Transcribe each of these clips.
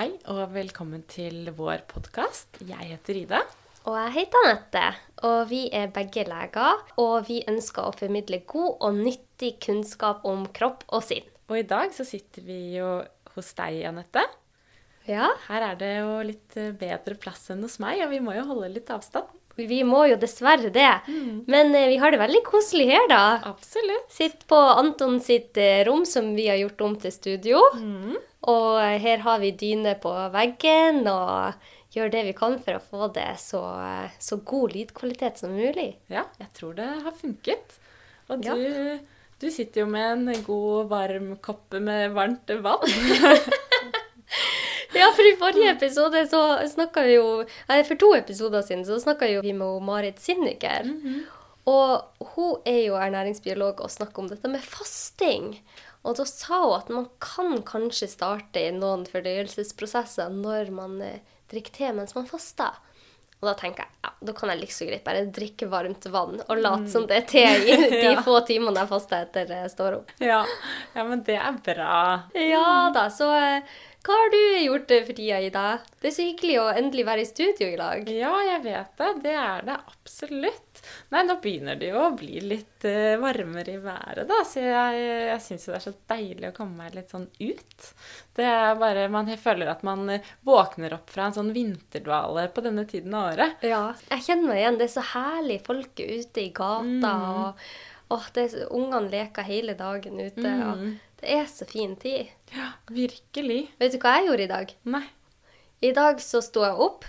Hei og velkommen til vår podkast. Jeg heter Ida. Og jeg heter Anette, og vi er begge leger. Og vi ønsker å formidle god og nyttig kunnskap om kropp og sinn. Og i dag så sitter vi jo hos deg, Anette. Ja, Her er det jo litt eh, bedre plass enn hos meg, og vi må jo holde litt avstand. Vi må jo dessverre det. Men eh, vi har det veldig koselig her, da. Absolutt. Sitter på Anton sitt eh, rom, som vi har gjort om til studio. Og eh, her har vi dyne på veggen, og gjør det vi kan for å få det så, så god lydkvalitet som mulig. Ja, jeg tror det har funket. Og Ja. du, du sitter jo med en god, varm kopp med varmt vann. Ja, for i forrige episode så snakka vi jo Nei, for to episoder siden så snakka vi med Marit Sinniker. Og hun er jo ernæringsbiolog og snakker om dette med fasting. Og da sa hun at man kan kanskje starte i noen fordøyelsesprosesser når man eh, drikker te mens man faster. Og da tenker jeg ja, da kan jeg like så greit bare drikke varmt vann og late som det er te i de Ja. få timene jeg faster etter jeg står opp. ja. ja, men det er bra. Ja da, så eh, hva har du gjort eh, for tida, Ida? Det er så hyggelig å endelig være i studio i dag. Ja, jeg vet det. Det er det absolutt. Nei, nå begynner det jo å bli litt eh, varmere i været, da. Så jeg, jeg syns jo det er så deilig å komme meg litt sånn ut. Det er bare Man føler at man eh, våkner opp fra en sånn vinterdvale på denne tiden av året. Ja, jeg kjenner meg igjen. Det er så herlig folk ute i gata. og åh, det så- Ungene leker hele dagen ute. og Det er så fin tid. Ja, virkelig. Vet du hva jeg gjorde i dag? Nei. I dag så sto jeg opp,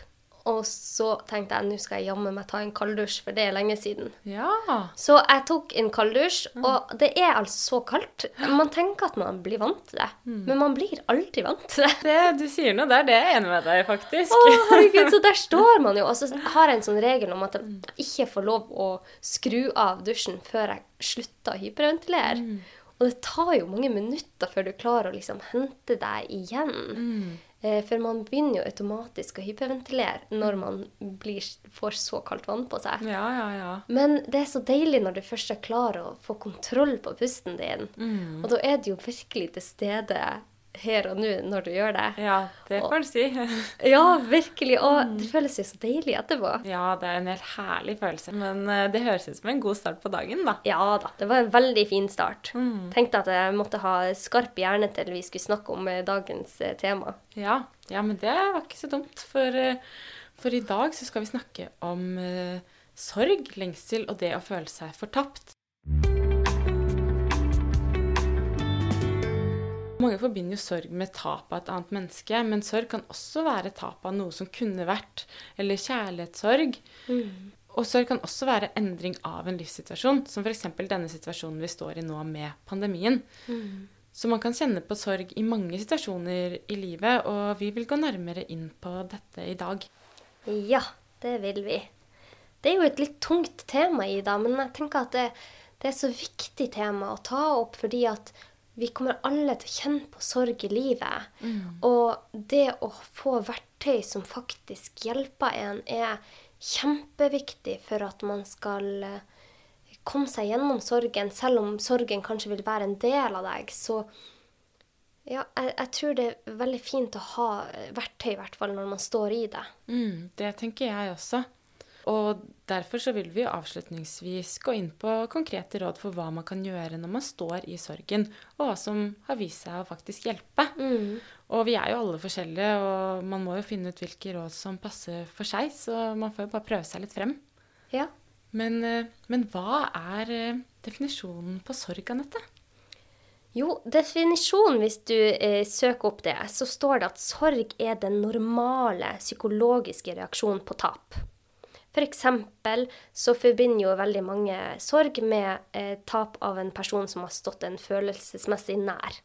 og så tenkte jeg nå skal jeg jammen meg ta en kalddusj, for det er lenge siden. Ja. Så jeg tok en kalddusj, og det er altså så kaldt. Man tenker at man blir vant til det, men man blir aldri vant til det. Det du sier noe der, det er jeg enig med deg, faktisk. Å, herregud, så der står man jo. Og så har jeg en sånn regel om at jeg ikke får lov å skru av dusjen før jeg slutter å hyperventilere. Og det tar jo mange minutter før du klarer å liksom hente deg igjen. Eh, For man begynner jo automatisk å hyperventilere når man blir, får så kaldt vann på seg. Ja, ja, ja. Men det er så deilig når du først er klar å få kontroll på pusten din. Og da er du jo virkelig til stede her og nå når du gjør det. Ja, det får du si. Ja, virkelig. Og det føles jo så deilig etterpå. Ja, det er en helt herlig følelse. Men eh, det høres ut som en god start på dagen, da. Ja da, det var en veldig fin start. Tenkte at jeg måtte ha skarp hjerne til vi skulle snakke om eh, dagens eh, tema. Ja, ja, men det var ikke så dumt. For, for i dag så skal vi snakke om uh, sorg, lengsel og det å føle seg fortapt. Mange forbinder jo sorg med tap av et annet menneske, men sorg kan også være tap av noe som kunne vært, eller kjærlighetssorg. Og sorg kan også være endring av en livssituasjon, som f.eks. denne situasjonen vi står i nå med pandemien. Så man kan kjenne på sorg i mange situasjoner i livet, og vi vil gå nærmere inn på dette i dag. Ja, det vil vi. Det er jo et litt tungt tema, Ida, men jeg tenker at det, det er så viktig tema å ta opp fordi at vi kommer alle til å kjenne på sorg i livet. Og det å få verktøy som faktisk hjelper en, er kjempeviktig for at man skal eh, komme seg gjennom sorgen, selv om sorgen kanskje vil være en del av deg. Så ja, jeg, jeg tror det er veldig fint å ha verktøy, i hvert fall når man står i det. Mm, det tenker jeg også. Og derfor så vil vi avslutningsvis gå inn på konkrete råd for hva man kan gjøre når man står i sorgen, og hva som har vist seg å faktisk hjelpe. Og vi er jo alle forskjellige, og man må jo finne ut hvilke råd som passer for seg, så man får jo bare prøve seg litt frem. Ja. Men, eh, men hva er eh, definisjonen på sorg, Anette? Jo, definisjonen, hvis du eh, søker opp det, så står det at sorg er den normale psykologiske reaksjonen på tap. For eksempel så forbinder jo veldig mange sorg med eh, tap av en person som har stått en følelsesmessig nær.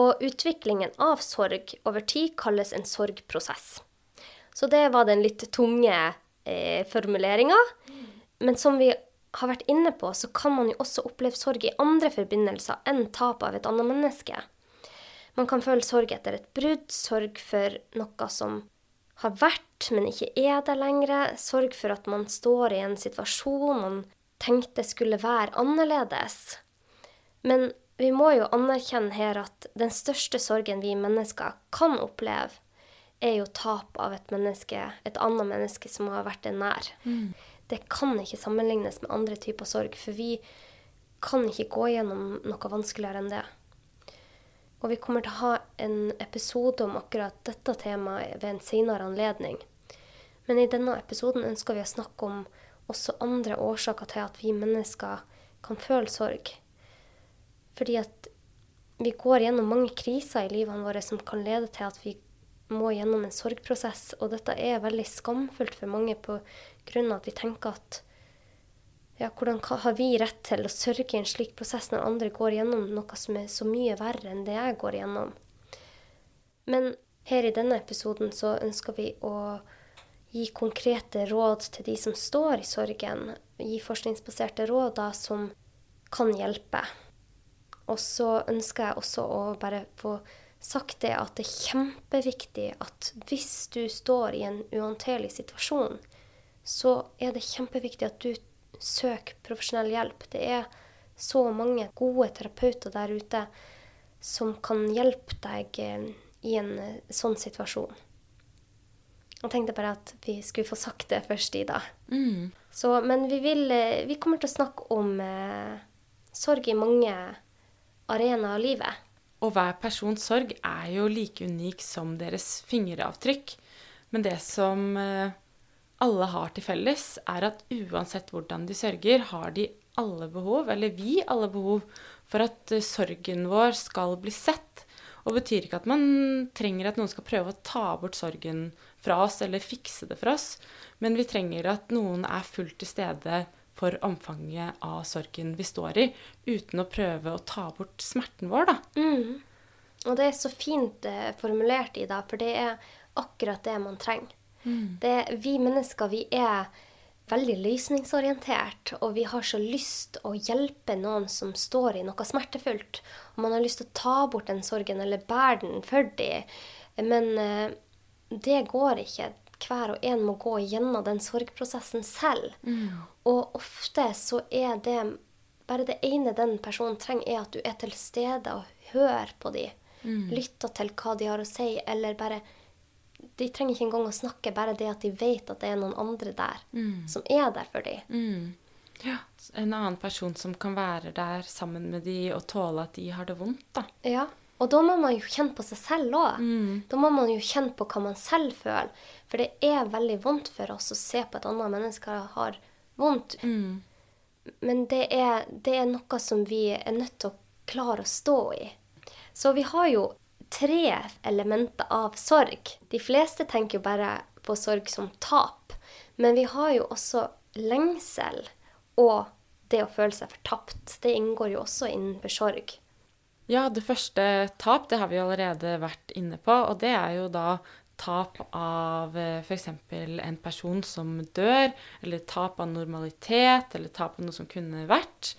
Og utviklingen av sorg over tid kalles en sorgprosess. Så det var den litt tunge eh, formuleringa. Men som vi har vært inne på, så kan man jo også oppleve sorg i andre forbindelser enn tap av et annet menneske. Man kan føle sorg etter et brudd, sorg for noe som har vært, men ikke er der lenger. Sorg for at man står i en situasjon man tenkte skulle være annerledes. Men vi må jo anerkjenne her at den største sorgen vi mennesker kan oppleve, er jo tap av et menneske, et annet menneske som har vært en nær. Mm. Det kan ikke sammenlignes med andre typer sorg, for vi kan ikke gå gjennom noe vanskeligere enn det. Og vi kommer til å ha en episode om akkurat dette temaet ved en senere anledning. Men i denne episoden ønsker vi å snakke om også andre årsaker til at vi mennesker kan føle sorg. Fordi at vi går gjennom mange kriser i livene våre som kan lede til at vi må gjennom en sorgprosess. Og dette er veldig skamfullt for mange på grunn av at vi tenker at ja, hvordan har vi rett til å sørge i en slik prosess når andre går gjennom noe som er så mye verre enn det jeg går gjennom? Men her i denne episoden så ønsker vi å gi konkrete råd til de som står i sorgen. Gi forskningsbaserte råd da, som kan hjelpe. Og så ønsker jeg også å bare få sagt det at det er kjempeviktig at hvis du står i en uhåndterlig situasjon, så er det kjempeviktig at du søk profesjonell hjelp. Det er så mange gode terapeuter der ute som kan hjelpe deg eh, i en eh, sånn situasjon. Jeg tenkte bare at vi skulle få sagt det først, Ida. Mm. Så, men vi, vil, eh, vi kommer til å snakke om eh, sorg i mange arenaer av livet. Og hver persons sorg er jo like unik som deres fingeravtrykk. Men det som eh, alle har til felles, er at uansett hvordan de sørger, har de alle behov, eller vi alle behov, for at eh, sorgen vår skal bli sett. Og betyr ikke at man trenger at noen skal prøve å ta bort sorgen fra oss eller fikse det for oss, men vi trenger at noen er fullt til stede for omfanget av sorgen vi står i, uten å prøve å ta bort smerten vår, da. Mm. Og det er så fint formulert formulert, Ida, for det er akkurat det man trenger. Mm. Det, vi mennesker vi er veldig løsningsorientert, og vi har så lyst å hjelpe noen som står i noe smertefullt. Og man har lyst til å ta bort den sorgen eller bære den for dem. Men eh, det går ikke. Hver og en må gå gjennom den sorgprosessen selv. Mm. Og ofte så er det bare det ene den personen trenger, er at du er til stede og hører på dem. Mm. Lytter til hva de har å si, eller bare de trenger ikke engang å snakke, bare det at de vet at det er noen andre der mm. som er der for dem. Mm. Ja, en annen person som kan være der sammen med de og tåle at de har det vondt, da. Ja, og da må man jo kjenne på seg selv òg. Mm. Da må man jo kjenne på hva man selv føler. For det er veldig vondt for oss å se på at andre mennesker har vondt. Mm. Men det er, det er noe som vi er nødt til å klare å stå i. Så vi har jo tre elementer av sorg. De fleste tenker jo bare på sorg som tap. Men vi har jo også lengsel og det å føle seg fortapt. Det inngår jo også innenfor sorg. Ja, det første tap, det har vi allerede vært inne på. Og det er jo da tap av eh, f.eks. en person som dør, eller tap av normalitet, eller tap av noe som kunne vært.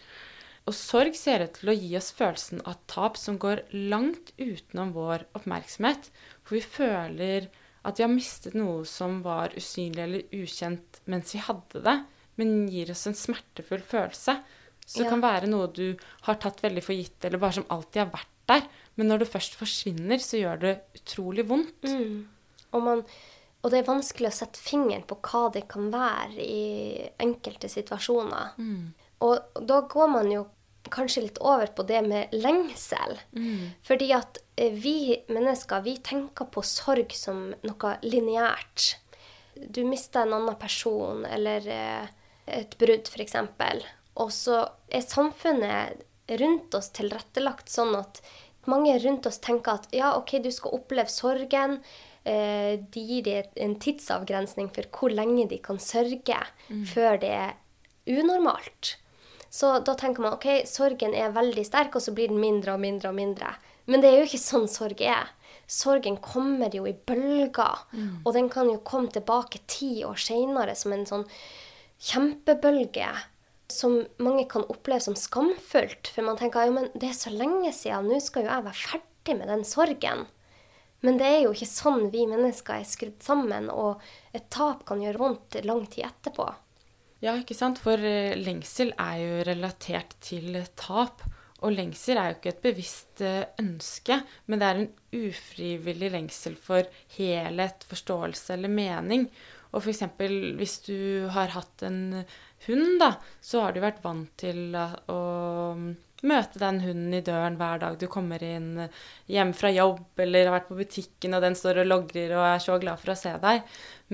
Og sorg ser ut til å gi oss følelsen av tap som går langt utenom vår oppmerksomhet. For vi føler at vi har mistet noe som var usynlig eller ukjent mens vi hadde det, men gir oss en smertefull følelse. Så det ja. kan være noe du har tatt veldig for gitt, eller bare som alltid har vært der. Men når det først forsvinner, så gjør det utrolig vondt. Mm. Og, man, og, det er vanskelig å sette fingeren på hva det kan være i enkelte situasjoner. Mm. Og da går man jo kanskje litt over på det med lengsel. Mm. Fordi at eh, vi mennesker, vi tenker på sorg som noe lineært. Du mister en annen person, eller eh, et brudd, f.eks. Og så er samfunnet rundt oss tilrettelagt sånn at mange rundt oss tenker at ja, OK, du skal oppleve sorgen. Eh, de gir deg en tidsavgrensning for hvor lenge de kan sørge mm. før det er unormalt. Så da tenker man ok, sorgen er veldig sterk, og så blir den mindre og mindre og mindre. Men det er jo ikke sånn sorg er. Sorgen kommer jo i bølger, mm. og den kan jo komme tilbake ti år seinere som en sånn kjempebølge som mange kan oppleve som skamfullt. For man tenker ja, men det er så lenge siden, nå skal jo jeg være ferdig med den sorgen. Men det er jo ikke sånn vi mennesker er skrudd sammen, og et tap kan gjøre vondt lang tid etterpå. Ja, ikke sant. For eh, lengsel er jo relatert til tap. Og lengsel er jo ikke et bevisst eh, ønske, men det er en ufrivillig lengsel for helhet, forståelse eller mening. Og f.eks. hvis du har hatt en hund, da, så har du vært vant til å møte den hunden i døren hver dag du kommer inn hjem fra jobb eller har vært på butikken, og den står og logrer og er så glad for å se deg.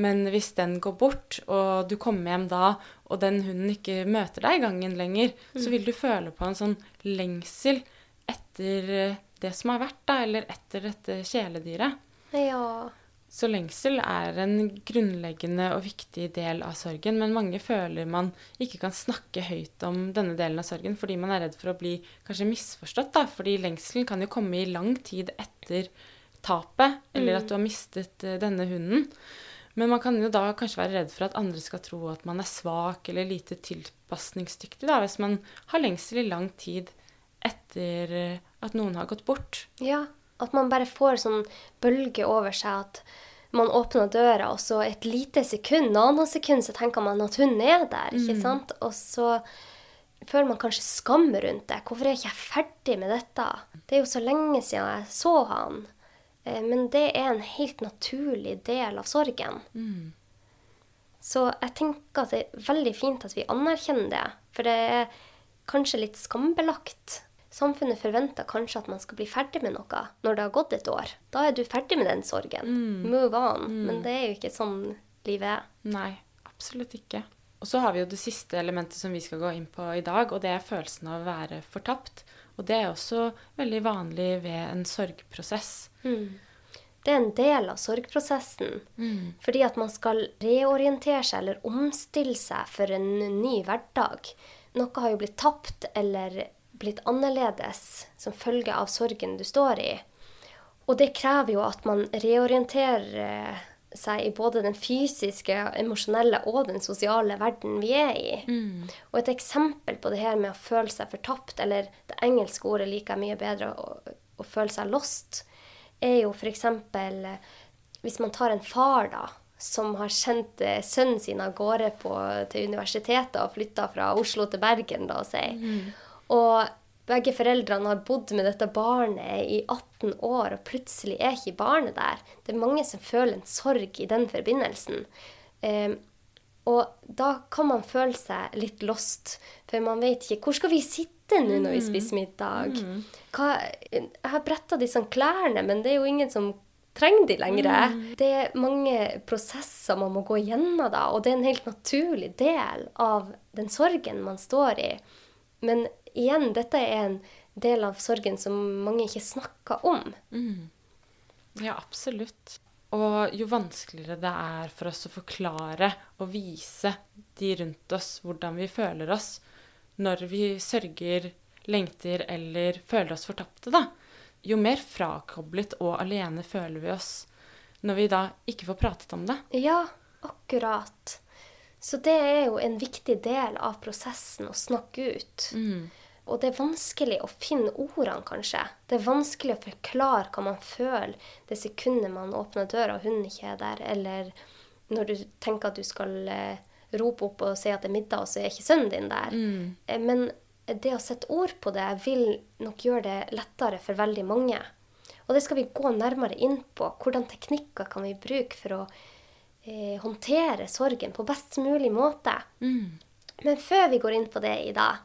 Men hvis den går bort, og du kommer hjem da, og den hunden ikke møter deg i gangen lenger, mm. så vil du føle på en sånn lengsel etter det som har vært, da, eller etter dette kjæledyret. Ja. Så lengsel er en grunnleggende og viktig del av sorgen, men mange føler man ikke kan snakke høyt om denne delen av sorgen fordi man er redd for å bli kanskje misforstått, da. Fordi lengselen kan jo komme i lang tid etter tapet, eller at du har mistet uh, denne hunden. Men man kan jo da kanskje være redd for at andre skal tro at man er svak eller lite tilpasningsdyktig, da, hvis man har lengsel i lang tid etter uh, at noen har gått bort. Ja, at man bare får sånn bølge over seg at man åpner døra, og så et lite sekund, nanosekund, så tenker man at hun er der. ikke mm. sant? Og så føler man kanskje skam rundt det. Hvorfor er jeg ikke jeg ferdig med dette? Det er jo så lenge siden jeg så han. Eh, men det er en helt naturlig del av sorgen. Mm. Så jeg tenker at det er veldig fint at vi anerkjenner det. For det er kanskje litt skambelagt Samfunnet forventer kanskje at man skal bli ferdig med noe når det har gått et år. Da er du ferdig med den sorgen. Mm. Move on. Mm. Men det er jo ikke sånn livet er. Nei, absolutt ikke. Og så har vi jo det siste elementet som vi skal gå inn på i dag, og det er følelsen av å være fortapt. Og det er også veldig vanlig ved en sorgprosess. Mm. Det er en del av sorgprosessen. Mm. Fordi at man skal reorientere seg eller omstille seg for en ny hverdag. Noe har jo blitt tapt eller blitt annerledes som følge av sorgen du står i. Og det krever jo at man reorienterer seg i både den fysiske, emosjonelle og den sosiale verden vi er i. Mm. Og et eksempel på det her med å føle seg fortapt, eller det engelske ordet liker jeg mye bedre, å, å føle seg lost, er jo f.eks. hvis man tar en far, da, som har sendt eh, sønnen sin av gårde på, til universitetet og flytta fra Oslo til Bergen, da, og sier. Mm. Og begge foreldrene har bodd med dette barnet i 18 år, og plutselig er ikke barnet der. Det er mange som føler en sorg i den forbindelsen. Um, og da kan man føle seg litt lost, for man vet ikke Hvor skal vi sitte nå når vi mm. spiser middag? Mm. Hva, jeg har bretta disse klærne, men det er jo ingen som trenger de lenger. Mm. Det er mange prosesser man må gå gjennom da, og det er en helt naturlig del av den sorgen man står i. Men igjen, dette er en del av sorgen som mange ikke snakker om. Mm. Ja, absolutt. Og jo vanskeligere det er for oss å forklare og vise de rundt oss hvordan vi føler oss når vi sørger, lengter eller føler oss fortapte, da, jo mer frakoblet og alene føler vi oss når vi da ikke får pratet om det. Ja, akkurat. Så det er jo en viktig del av prosessen å snakke ut. Mm. Og det er vanskelig å finne ordene, kanskje. Det er vanskelig å forklare hva man føler det sekundet man åpner døra og hunden ikke er der, eller når du tenker at du skal eh, rope opp og si at det er middag, og så er ikke sønnen din der. Mm. Eh, men det å sette ord på det vil nok gjøre det lettere for veldig mange. Og det skal vi gå nærmere inn på. Hvordan teknikker kan vi bruke for å eh, håndtere sorgen på best mulig måte? Mm. Men før vi går inn på det i dag,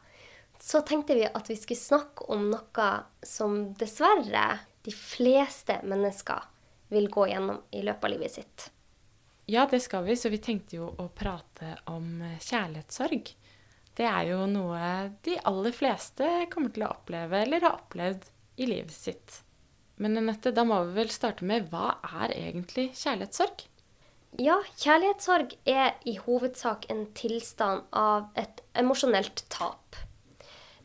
så tenkte vi at vi skulle snakke om noe som dessverre de fleste mennesker vil gå gjennom i løpet av livet sitt. Ja, det skal vi, så vi tenkte jo å prate om kjærlighetssorg. Det er jo noe de aller fleste kommer til å oppleve eller har opplevd i livet sitt. Men Anette, da må vi vel starte med hva er egentlig kjærlighetssorg? Ja, kjærlighetssorg er i hovedsak en tilstand av et emosjonelt tap.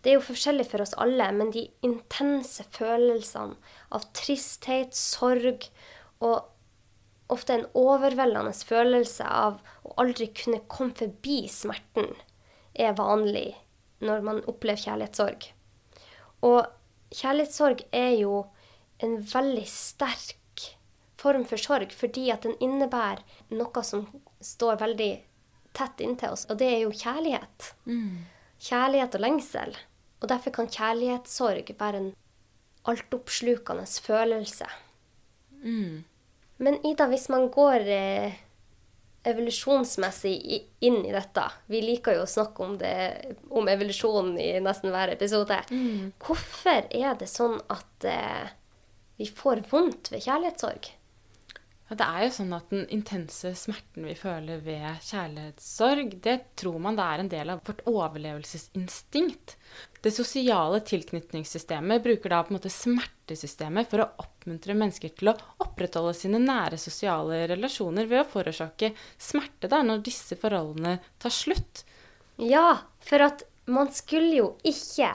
Det er jo forskjellig for oss alle, men de intense følelsene av tristhet, sorg og ofte en overveldende følelse av å aldri kunne komme forbi smerten, er vanlig når man opplever kjærlighetssorg. Og kjærlighetssorg er jo en veldig sterk form for sorg, fordi at den innebærer noe som står veldig tett inntil oss, og det er jo kjærlighet. Mm. Kjærlighet og lengsel. Og derfor kan kjærlighetssorg være en altoppslukende følelse. Mm. Men Ida, hvis man går eh, evolusjonsmessig inn i dette Vi liker jo å snakke om, det, om evolusjonen i nesten hver episode. Hvorfor er det sånn at eh, vi får vondt ved kjærlighetssorg? Ja, det er jo sånn at Den intense smerten vi føler ved kjærlighetssorg, det tror man det er en del av vårt overlevelsesinstinkt. Det sosiale tilknytningssystemet bruker da på en måte smertesystemet for å oppmuntre mennesker til å opprettholde sine nære sosiale relasjoner ved å forårsake smerte da, når disse forholdene tar slutt. Ja, for at man skulle jo ikke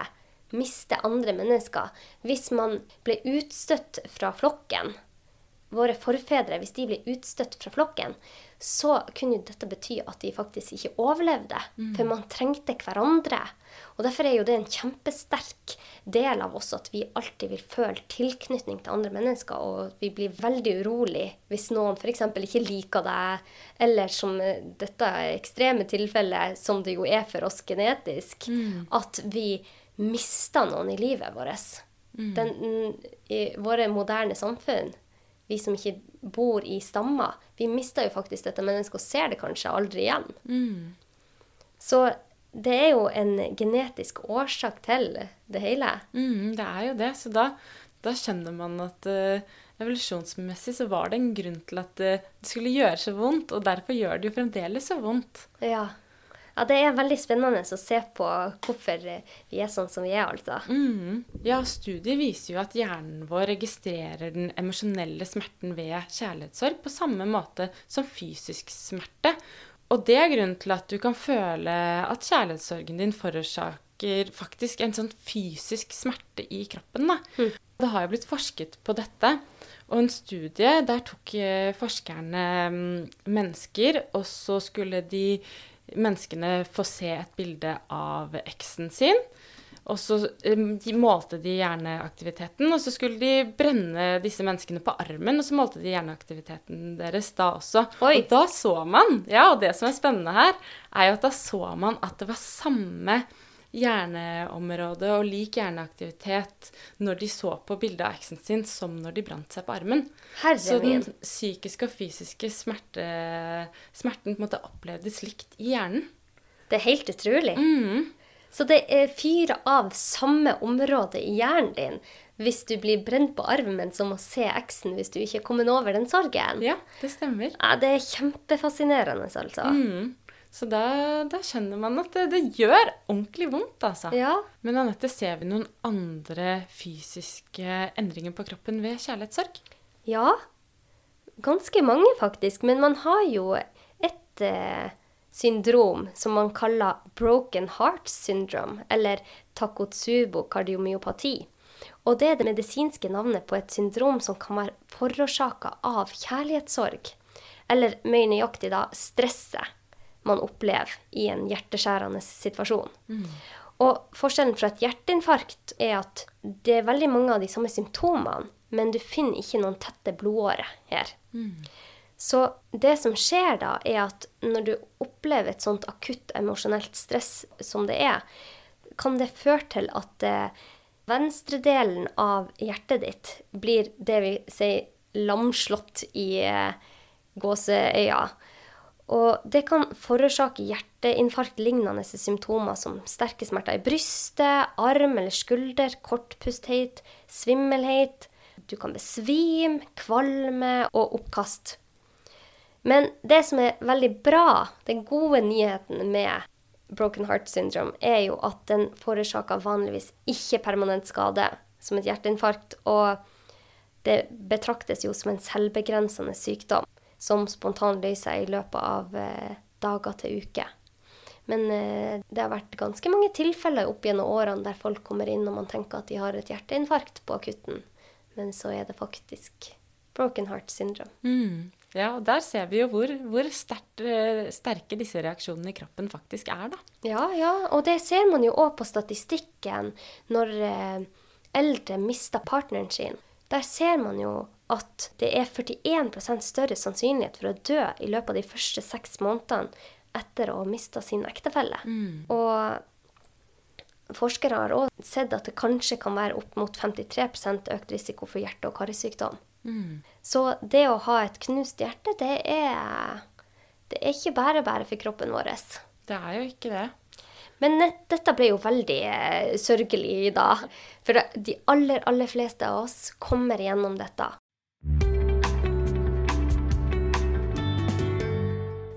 miste andre mennesker hvis man ble utstøtt fra flokken. Våre forfedre, hvis de ble utstøtt fra flokken, så kunne jo dette bety at de faktisk ikke overlevde. For man trengte hverandre. Og derfor er jo det en kjempesterk del av oss at vi alltid vil føle tilknytning til andre mennesker, og vi blir veldig urolig hvis noen f.eks. ikke liker deg, eller som eh, dette ekstreme tilfellet, som det jo er for oss genetisk, at vi mister noen i livet vårt. Den, I våre moderne samfunn, vi som ikke bor i stammer, vi mister jo faktisk dette mennesket og ser det kanskje aldri igjen. Så det er jo en genetisk årsak til det hele. Mm, det er jo det. Så da, da skjønner man at uh, evolusjonsmessig så var det en grunn til at uh, det skulle gjøre så vondt, og derfor gjør det jo fremdeles så vondt. Ja. Ja, det er veldig spennende å se på hvorfor vi er sånn som vi er, altså. Mm. Ja, studier viser jo at hjernen vår registrerer den emosjonelle smerten ved kjærlighetssorg på samme måte som fysisk smerte. Og det er grunnen til at du kan føle at kjærlighetssorgen din forårsaker faktisk en sånn fysisk smerte i kroppen. Da. Det har jo blitt forsket på dette. Og en studie, der tok eh, forskerne mm, mennesker, og så skulle de menneskene får se et bilde av eksen sin. Og så um, de målte de hjerneaktiviteten, og så skulle de brenne disse menneskene på armen, og så målte de hjerneaktiviteten deres da også. Oi. Og da så man, ja, og det som er spennende her, er jo at da så man at det var samme hjerneområde og lik hjerneaktivitet når de så på bildet av eksen sin, som når de brant seg på armen. Herre Så den min. psykiske og fysiske smerte, smerten på en måte opplevdes likt i hjernen. Det er helt utrolig. Mm. Så det er fire av samme område i hjernen din hvis du blir brent på armen som å se eksen hvis du ikke er kommet over den sorgen. Ja, det stemmer. Ja, det er kjempefascinerende, altså. Mm. Så da, da skjønner man at det, det gjør ordentlig vondt, altså. Ja. Men Anette, ser vi noen andre fysiske endringer på kroppen ved kjærlighetssorg? ja, ganske mange faktisk. Men man har jo et eh, syndrom som man kaller broken heart syndrome, eller takotsubo kardiomyopati. Og det er det medisinske navnet på et syndrom som kan være forårsaka av kjærlighetssorg. Eller mer nøyaktig da stresset man opplever i en hjerteskjærende situasjon. Og forskjellen fra et hjerteinfarkt er at det er veldig mange av de samme symptomene, men du finner ikke noen tette blodårer her. Så det som skjer da, er at når du opplever et sånt akutt emosjonelt stress som det er, kan det føre til at eh, venstredelen av hjertet ditt blir det vi sier lamslått i eh, gåseøya. Og det kan forårsake hjerteinfarkt-lignende symptomer som sterke smerter i brystet, arm eller skulder, kortpusthet, svimmelhet. Du kan besvime, kvalme og oppkast. Men det som er veldig bra, den gode nyheten med broken heart syndrome, er jo at den forårsaker vanligvis ikke permanent skade, som et hjerteinfarkt. Og det betraktes jo som en selvbegrensende sykdom som spontant løser seg i løpet av eh, dager til uker. Men eh, det har vært ganske mange tilfeller opp gjennom årene der folk kommer inn og man tenker at de har et hjerteinfarkt på akutten, men så er det faktisk broken heart syndrome. Mm. Ja, og der ser vi jo hvor, hvor sterkt, eh, sterke disse reaksjonene i kroppen faktisk er, da. Ja, ja, og det ser man jo òg på statistikken når eh, eldre mister partneren sin. Der ser man jo at det er 41% større sannsynlighet for å dø i løpet av de første seks månedene etter å ha mista sin ektefelle. Og forskere har òg sett at det kanskje kan være opp mot 53 økt risiko for hjerte- og karsykdom. Mm. Så det å ha et knust hjerte, det er, det er ikke bare bare for kroppen vår. Det er jo ikke det. Men dette ble jo veldig eh, sørgelig da. For de aller, aller fleste av oss kommer gjennom dette.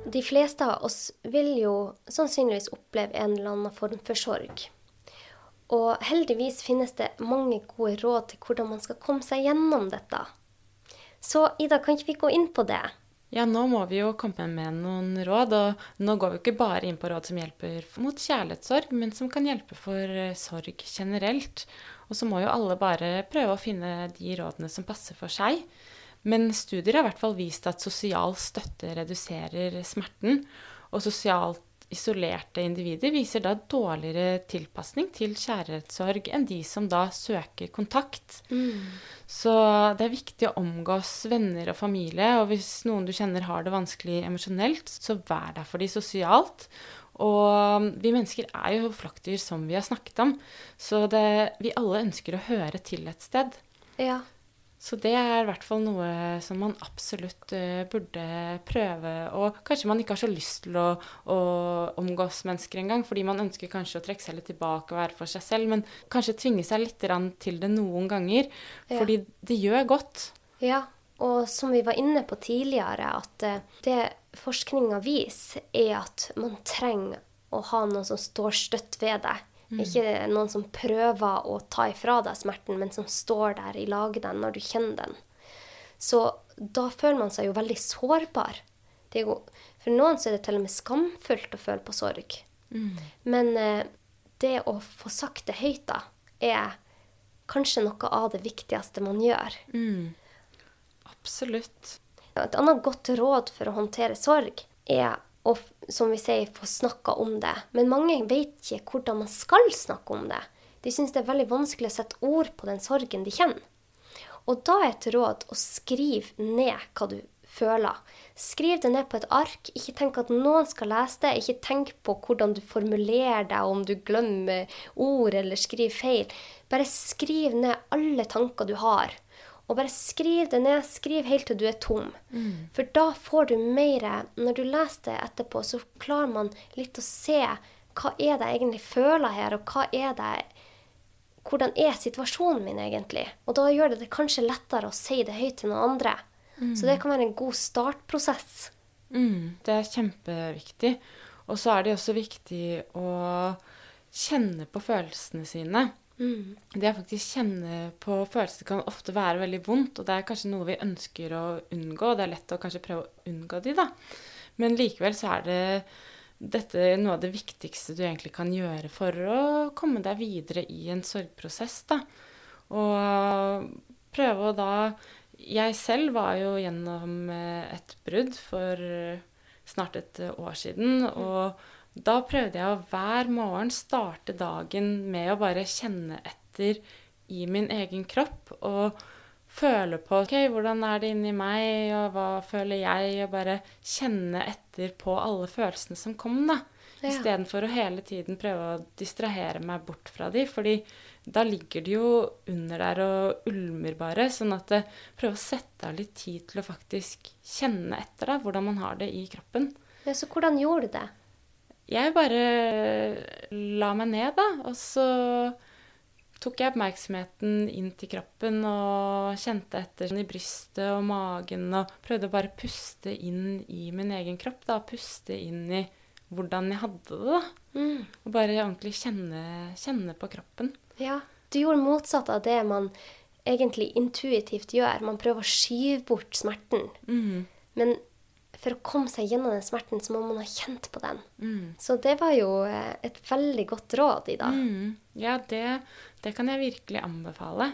De fleste av oss vil jo sannsynligvis oppleve en eller annen form for sorg. Og heldigvis finnes det mange gode råd til hvordan man skal komme seg gjennom dette. Så Ida, kan ikke vi gå inn på det? Ja, nå må vi jo komme med noen råd, og nå går vi ikke bare inn på råd som hjelper mot kjærlighetssorg, men som kan hjelpe for eh, sorg generelt. Og så må jo alle bare prøve å finne de rådene som passer for seg. Men studier har i hvert fall vist at sosial støtte reduserer smerten, og sosialt isolerte individer viser da dårligere tilpasning til kjærlighetssorg enn de som da søker kontakt. Så det er viktig å omgås venner og familie, og hvis noen du kjenner har det vanskelig emosjonelt, så vær der for de sosialt. Og vi mennesker er jo flokkdyr, som vi har snakket om, så det, vi alle ønsker å høre til et sted. Ja. Så det er i hvert fall noe som man absolutt uh, burde prøve. Og kanskje man ikke har så lyst til å, å omgås mennesker engang, fordi man ønsker kanskje å trekke seg litt tilbake og være for seg selv, men kanskje tvinge seg litt til det noen ganger, Ja. fordi det gjør godt. Ja, og som vi var inne på tidligere, at eh, det forskninga viser, er at man trenger å ha noen som står støtt ved deg. Ikke noen som prøver å ta ifra deg smerten, men som står der i lag deg når du kjenner den. Så da føler man seg jo veldig sårbar. For noen så er det til og med skamfullt å føle på sorg. Men eh, det å få sagt det høyt, da, er kanskje noe av det viktigste man gjør. Absolutt. Et annet godt råd for å håndtere sorg er f- som vi sier, få snakka om det. Men mange vet ikke hvordan man skal snakke om det. De syns det er veldig vanskelig å sette ord på den sorgen de kjenner. Og da er et råd å skrive ned hva du føler. Skriv det ned på et ark. Ikke tenk at noen skal lese det. Ikke tenk på hvordan du formulerer deg, om du glemmer ord eller skriver feil. Bare skriv ned alle tanker du har. Og bare skriv det ned. Skriv helt til du er tom. For da får du mer Når du leser det etterpå, så klarer man litt å se hva er det jeg egentlig føler her, og hva er det hvordan er situasjonen min egentlig? Og da gjør det det kanskje lettere å si det høyt til noen andre. Så det kan være en god startprosess. Mm, det er kjempeviktig. Og så er det også viktig å kjenne på følelsene sine. Det å faktisk kjenne på følelser kan ofte være veldig vondt, og det er kanskje noe vi ønsker å unngå. Det er lett å kanskje prøve å unngå de, da. Men likevel så er det dette er noe av det viktigste du egentlig kan gjøre for å komme deg videre i en sorgprosess, da. Og prøve å da Jeg selv var jo gjennom eh, et brudd for snart et år siden, og da prøvde jeg å hver morgen starte dagen med å bare kjenne etter i min egen kropp og føle på ok, hvordan er det inni meg, og hva føler jeg, og bare kjenne etter på alle følelsene som kom, da. Ja. Istedenfor å hele tiden prøve å distrahere meg bort fra de, fordi da ligger de jo under der og ulmer bare. Sånn at det, prøve å sette av litt tid til å faktisk kjenne etter da, hvordan man har det i kroppen. Ja, så hvordan gjorde du det? Jeg bare la meg ned, da, og så tok jeg oppmerksomheten inn til kroppen og kjente etter sånn i brystet og magen og prøvde å bare puste inn i min egen kropp, da. Puste inn i hvordan jeg hadde det, da. Mm. Og bare ordentlig kjenne, kjenne på kroppen. Ja, du gjorde motsatt av det man egentlig intuitivt gjør. Man prøver å skyve bort smerten. Mm. Men for å komme seg gjennom den smerten, så må man ha kjent på den. Mm. Så det var jo eh, et veldig godt råd, Ida. Mm. Ja, det, det kan jeg virkelig anbefale.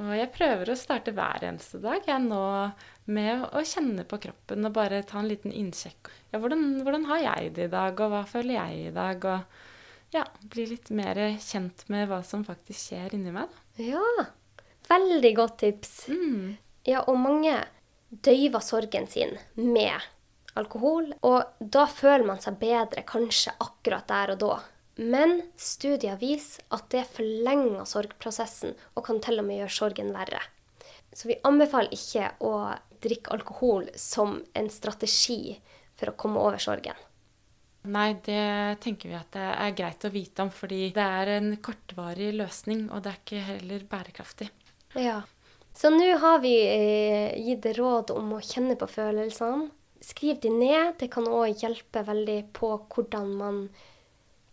Og jeg prøver å starte hver eneste dag jeg nå med å kjenne på kroppen og bare ta en liten innsjekk. Ja, hvordan, hvordan har jeg det i dag, og hva føler jeg i dag? Og ja, bli litt mer kjent med hva som faktisk skjer inni meg, da. Ja, veldig godt tips. Mm. Ja, og mange døyver sorgen sin med alkohol, og da føler man seg bedre kanskje akkurat der og da. Men studier viser at det forlenger sorgprosessen og kan til og med gjøre sorgen verre. Så vi anbefaler ikke å drikke alkohol som en strategi for å komme over sorgen. Nei, det tenker vi at det er greit å vite om, fordi det er en kortvarig løsning, og det er ikke heller bærekraftig. Ja. Så nå har vi eh, gitt råd om å kjenne på følelsene. Skriv de ned. Det kan òg hjelpe veldig på hvordan man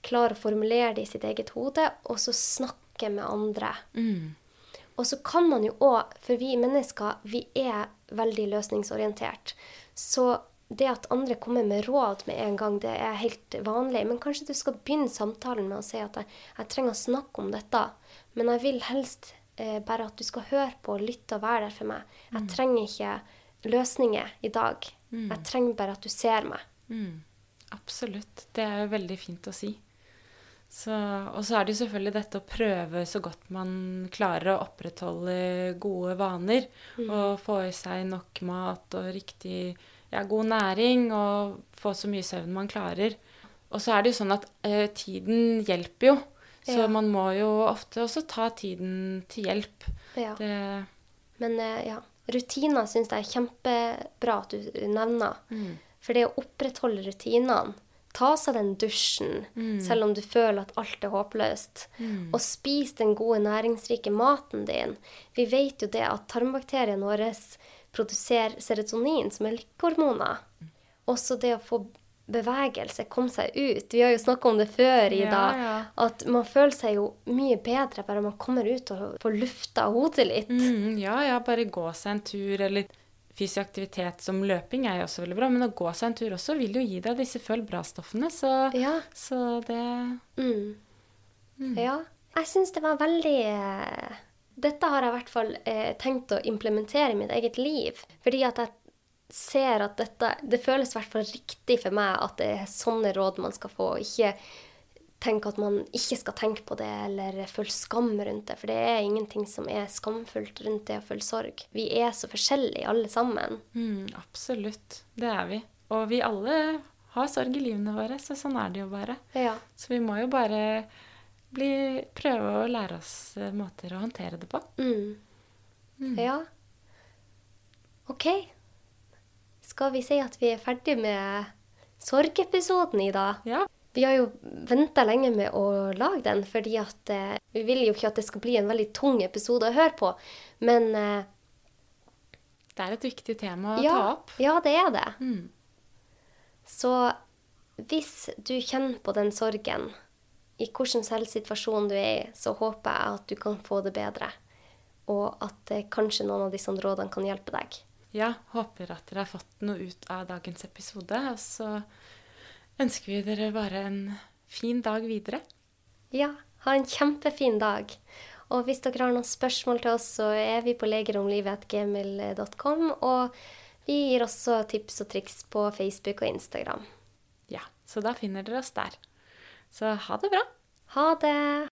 klarer å formulere det i sitt eget hode, og så snakke med andre. Mm. Og så kan man jo òg, for vi mennesker, vi er veldig løsningsorientert. Så det at andre kommer med råd med en gang, det er helt vanlig. Men kanskje du skal begynne samtalen med å si at jeg, jeg trenger å snakke om dette. Men jeg vil helst eh, bare at du skal høre på, lytte og være der for meg. Jeg Mm. trenger ikke løsninger i dag. Jeg trenger bare at du ser meg. Mm. Absolutt. Det er jo veldig fint å si. Så, og så er det jo selvfølgelig dette å prøve så godt man klarer å opprettholde gode vaner. Og få i seg nok mat og riktig ja, god næring og få så mye søvn man klarer. Og så er det jo sånn at eh, tiden hjelper jo. Så Ja. man må jo ofte også ta tiden til hjelp. Ja. Det, Men eh, ja, rutiner syns jeg er kjempebra at du nevner. mm. For det å opprettholde rutinene, ta seg den dusjen selv om du føler at alt er håpløst, Mm. og spis den gode, næringsrike maten din. Vi vet jo det at tarmbakteriene våre produserer serotonin, som er lykkehormoner. Også det å få bevegelse, komme seg ut. Vi har jo snakka om det før, Ida. Ja, ja. At man føler seg jo mye bedre bare man kommer ut og får lufta hodet litt. Mm, ja, ja, bare gå seg en tur, eller fysisk aktivitet som løping er jo også veldig bra, men å gå seg en tur også vil jo gi deg disse føl bra-stoffene, så, Ja. så det Mm. Ja. Jeg syns det var veldig eh, Dette har jeg i hvert fall eh, tenkt å implementere i mitt eget liv. Fordi at jeg ser at dette Det føles i hvert fall riktig for meg at det er sånne råd man skal få. Ikke tenke at man ikke skal tenke på det, eller føle skam rundt det. For det er ingenting som er skamfullt rundt det å føle sorg. Vi er så forskjellige alle sammen. mm, Absolutt. Det er vi. Og vi alle har sorg i livene våre, så sånn er det jo bare. Ja. Så vi må jo bare bli, prøve å lære oss eh, måter å håndtere det på. Mm. Ja. OK. Skal vi si at vi er ferdig med sorgeepisoden, dag? Ja. Vi har jo venta lenge med å lage den, fordi at eh, vi vil jo ikke at det skal bli en veldig tung episode å høre på. Men eh, Det er et viktig tema å ja, ta opp. ja, det er det. Mm. Så hvis du kjenner på den sorgen, i hvilken selvsituasjon du er i, så håper jeg at du kan få det bedre. Og at eh, kanskje noen av disse rådene kan hjelpe deg. Ja, håper at dere har fått noe ut av dagens episode. Og så ønsker vi dere bare en fin dag videre. Ja, ha en kjempefin dag. Og hvis dere har noen spørsmål til oss, så er vi på legeromlivet.gmil.com. Og vi gir også tips og triks på Facebook og Instagram. Ja, så da finner dere oss der. Så ha det bra. Ha det!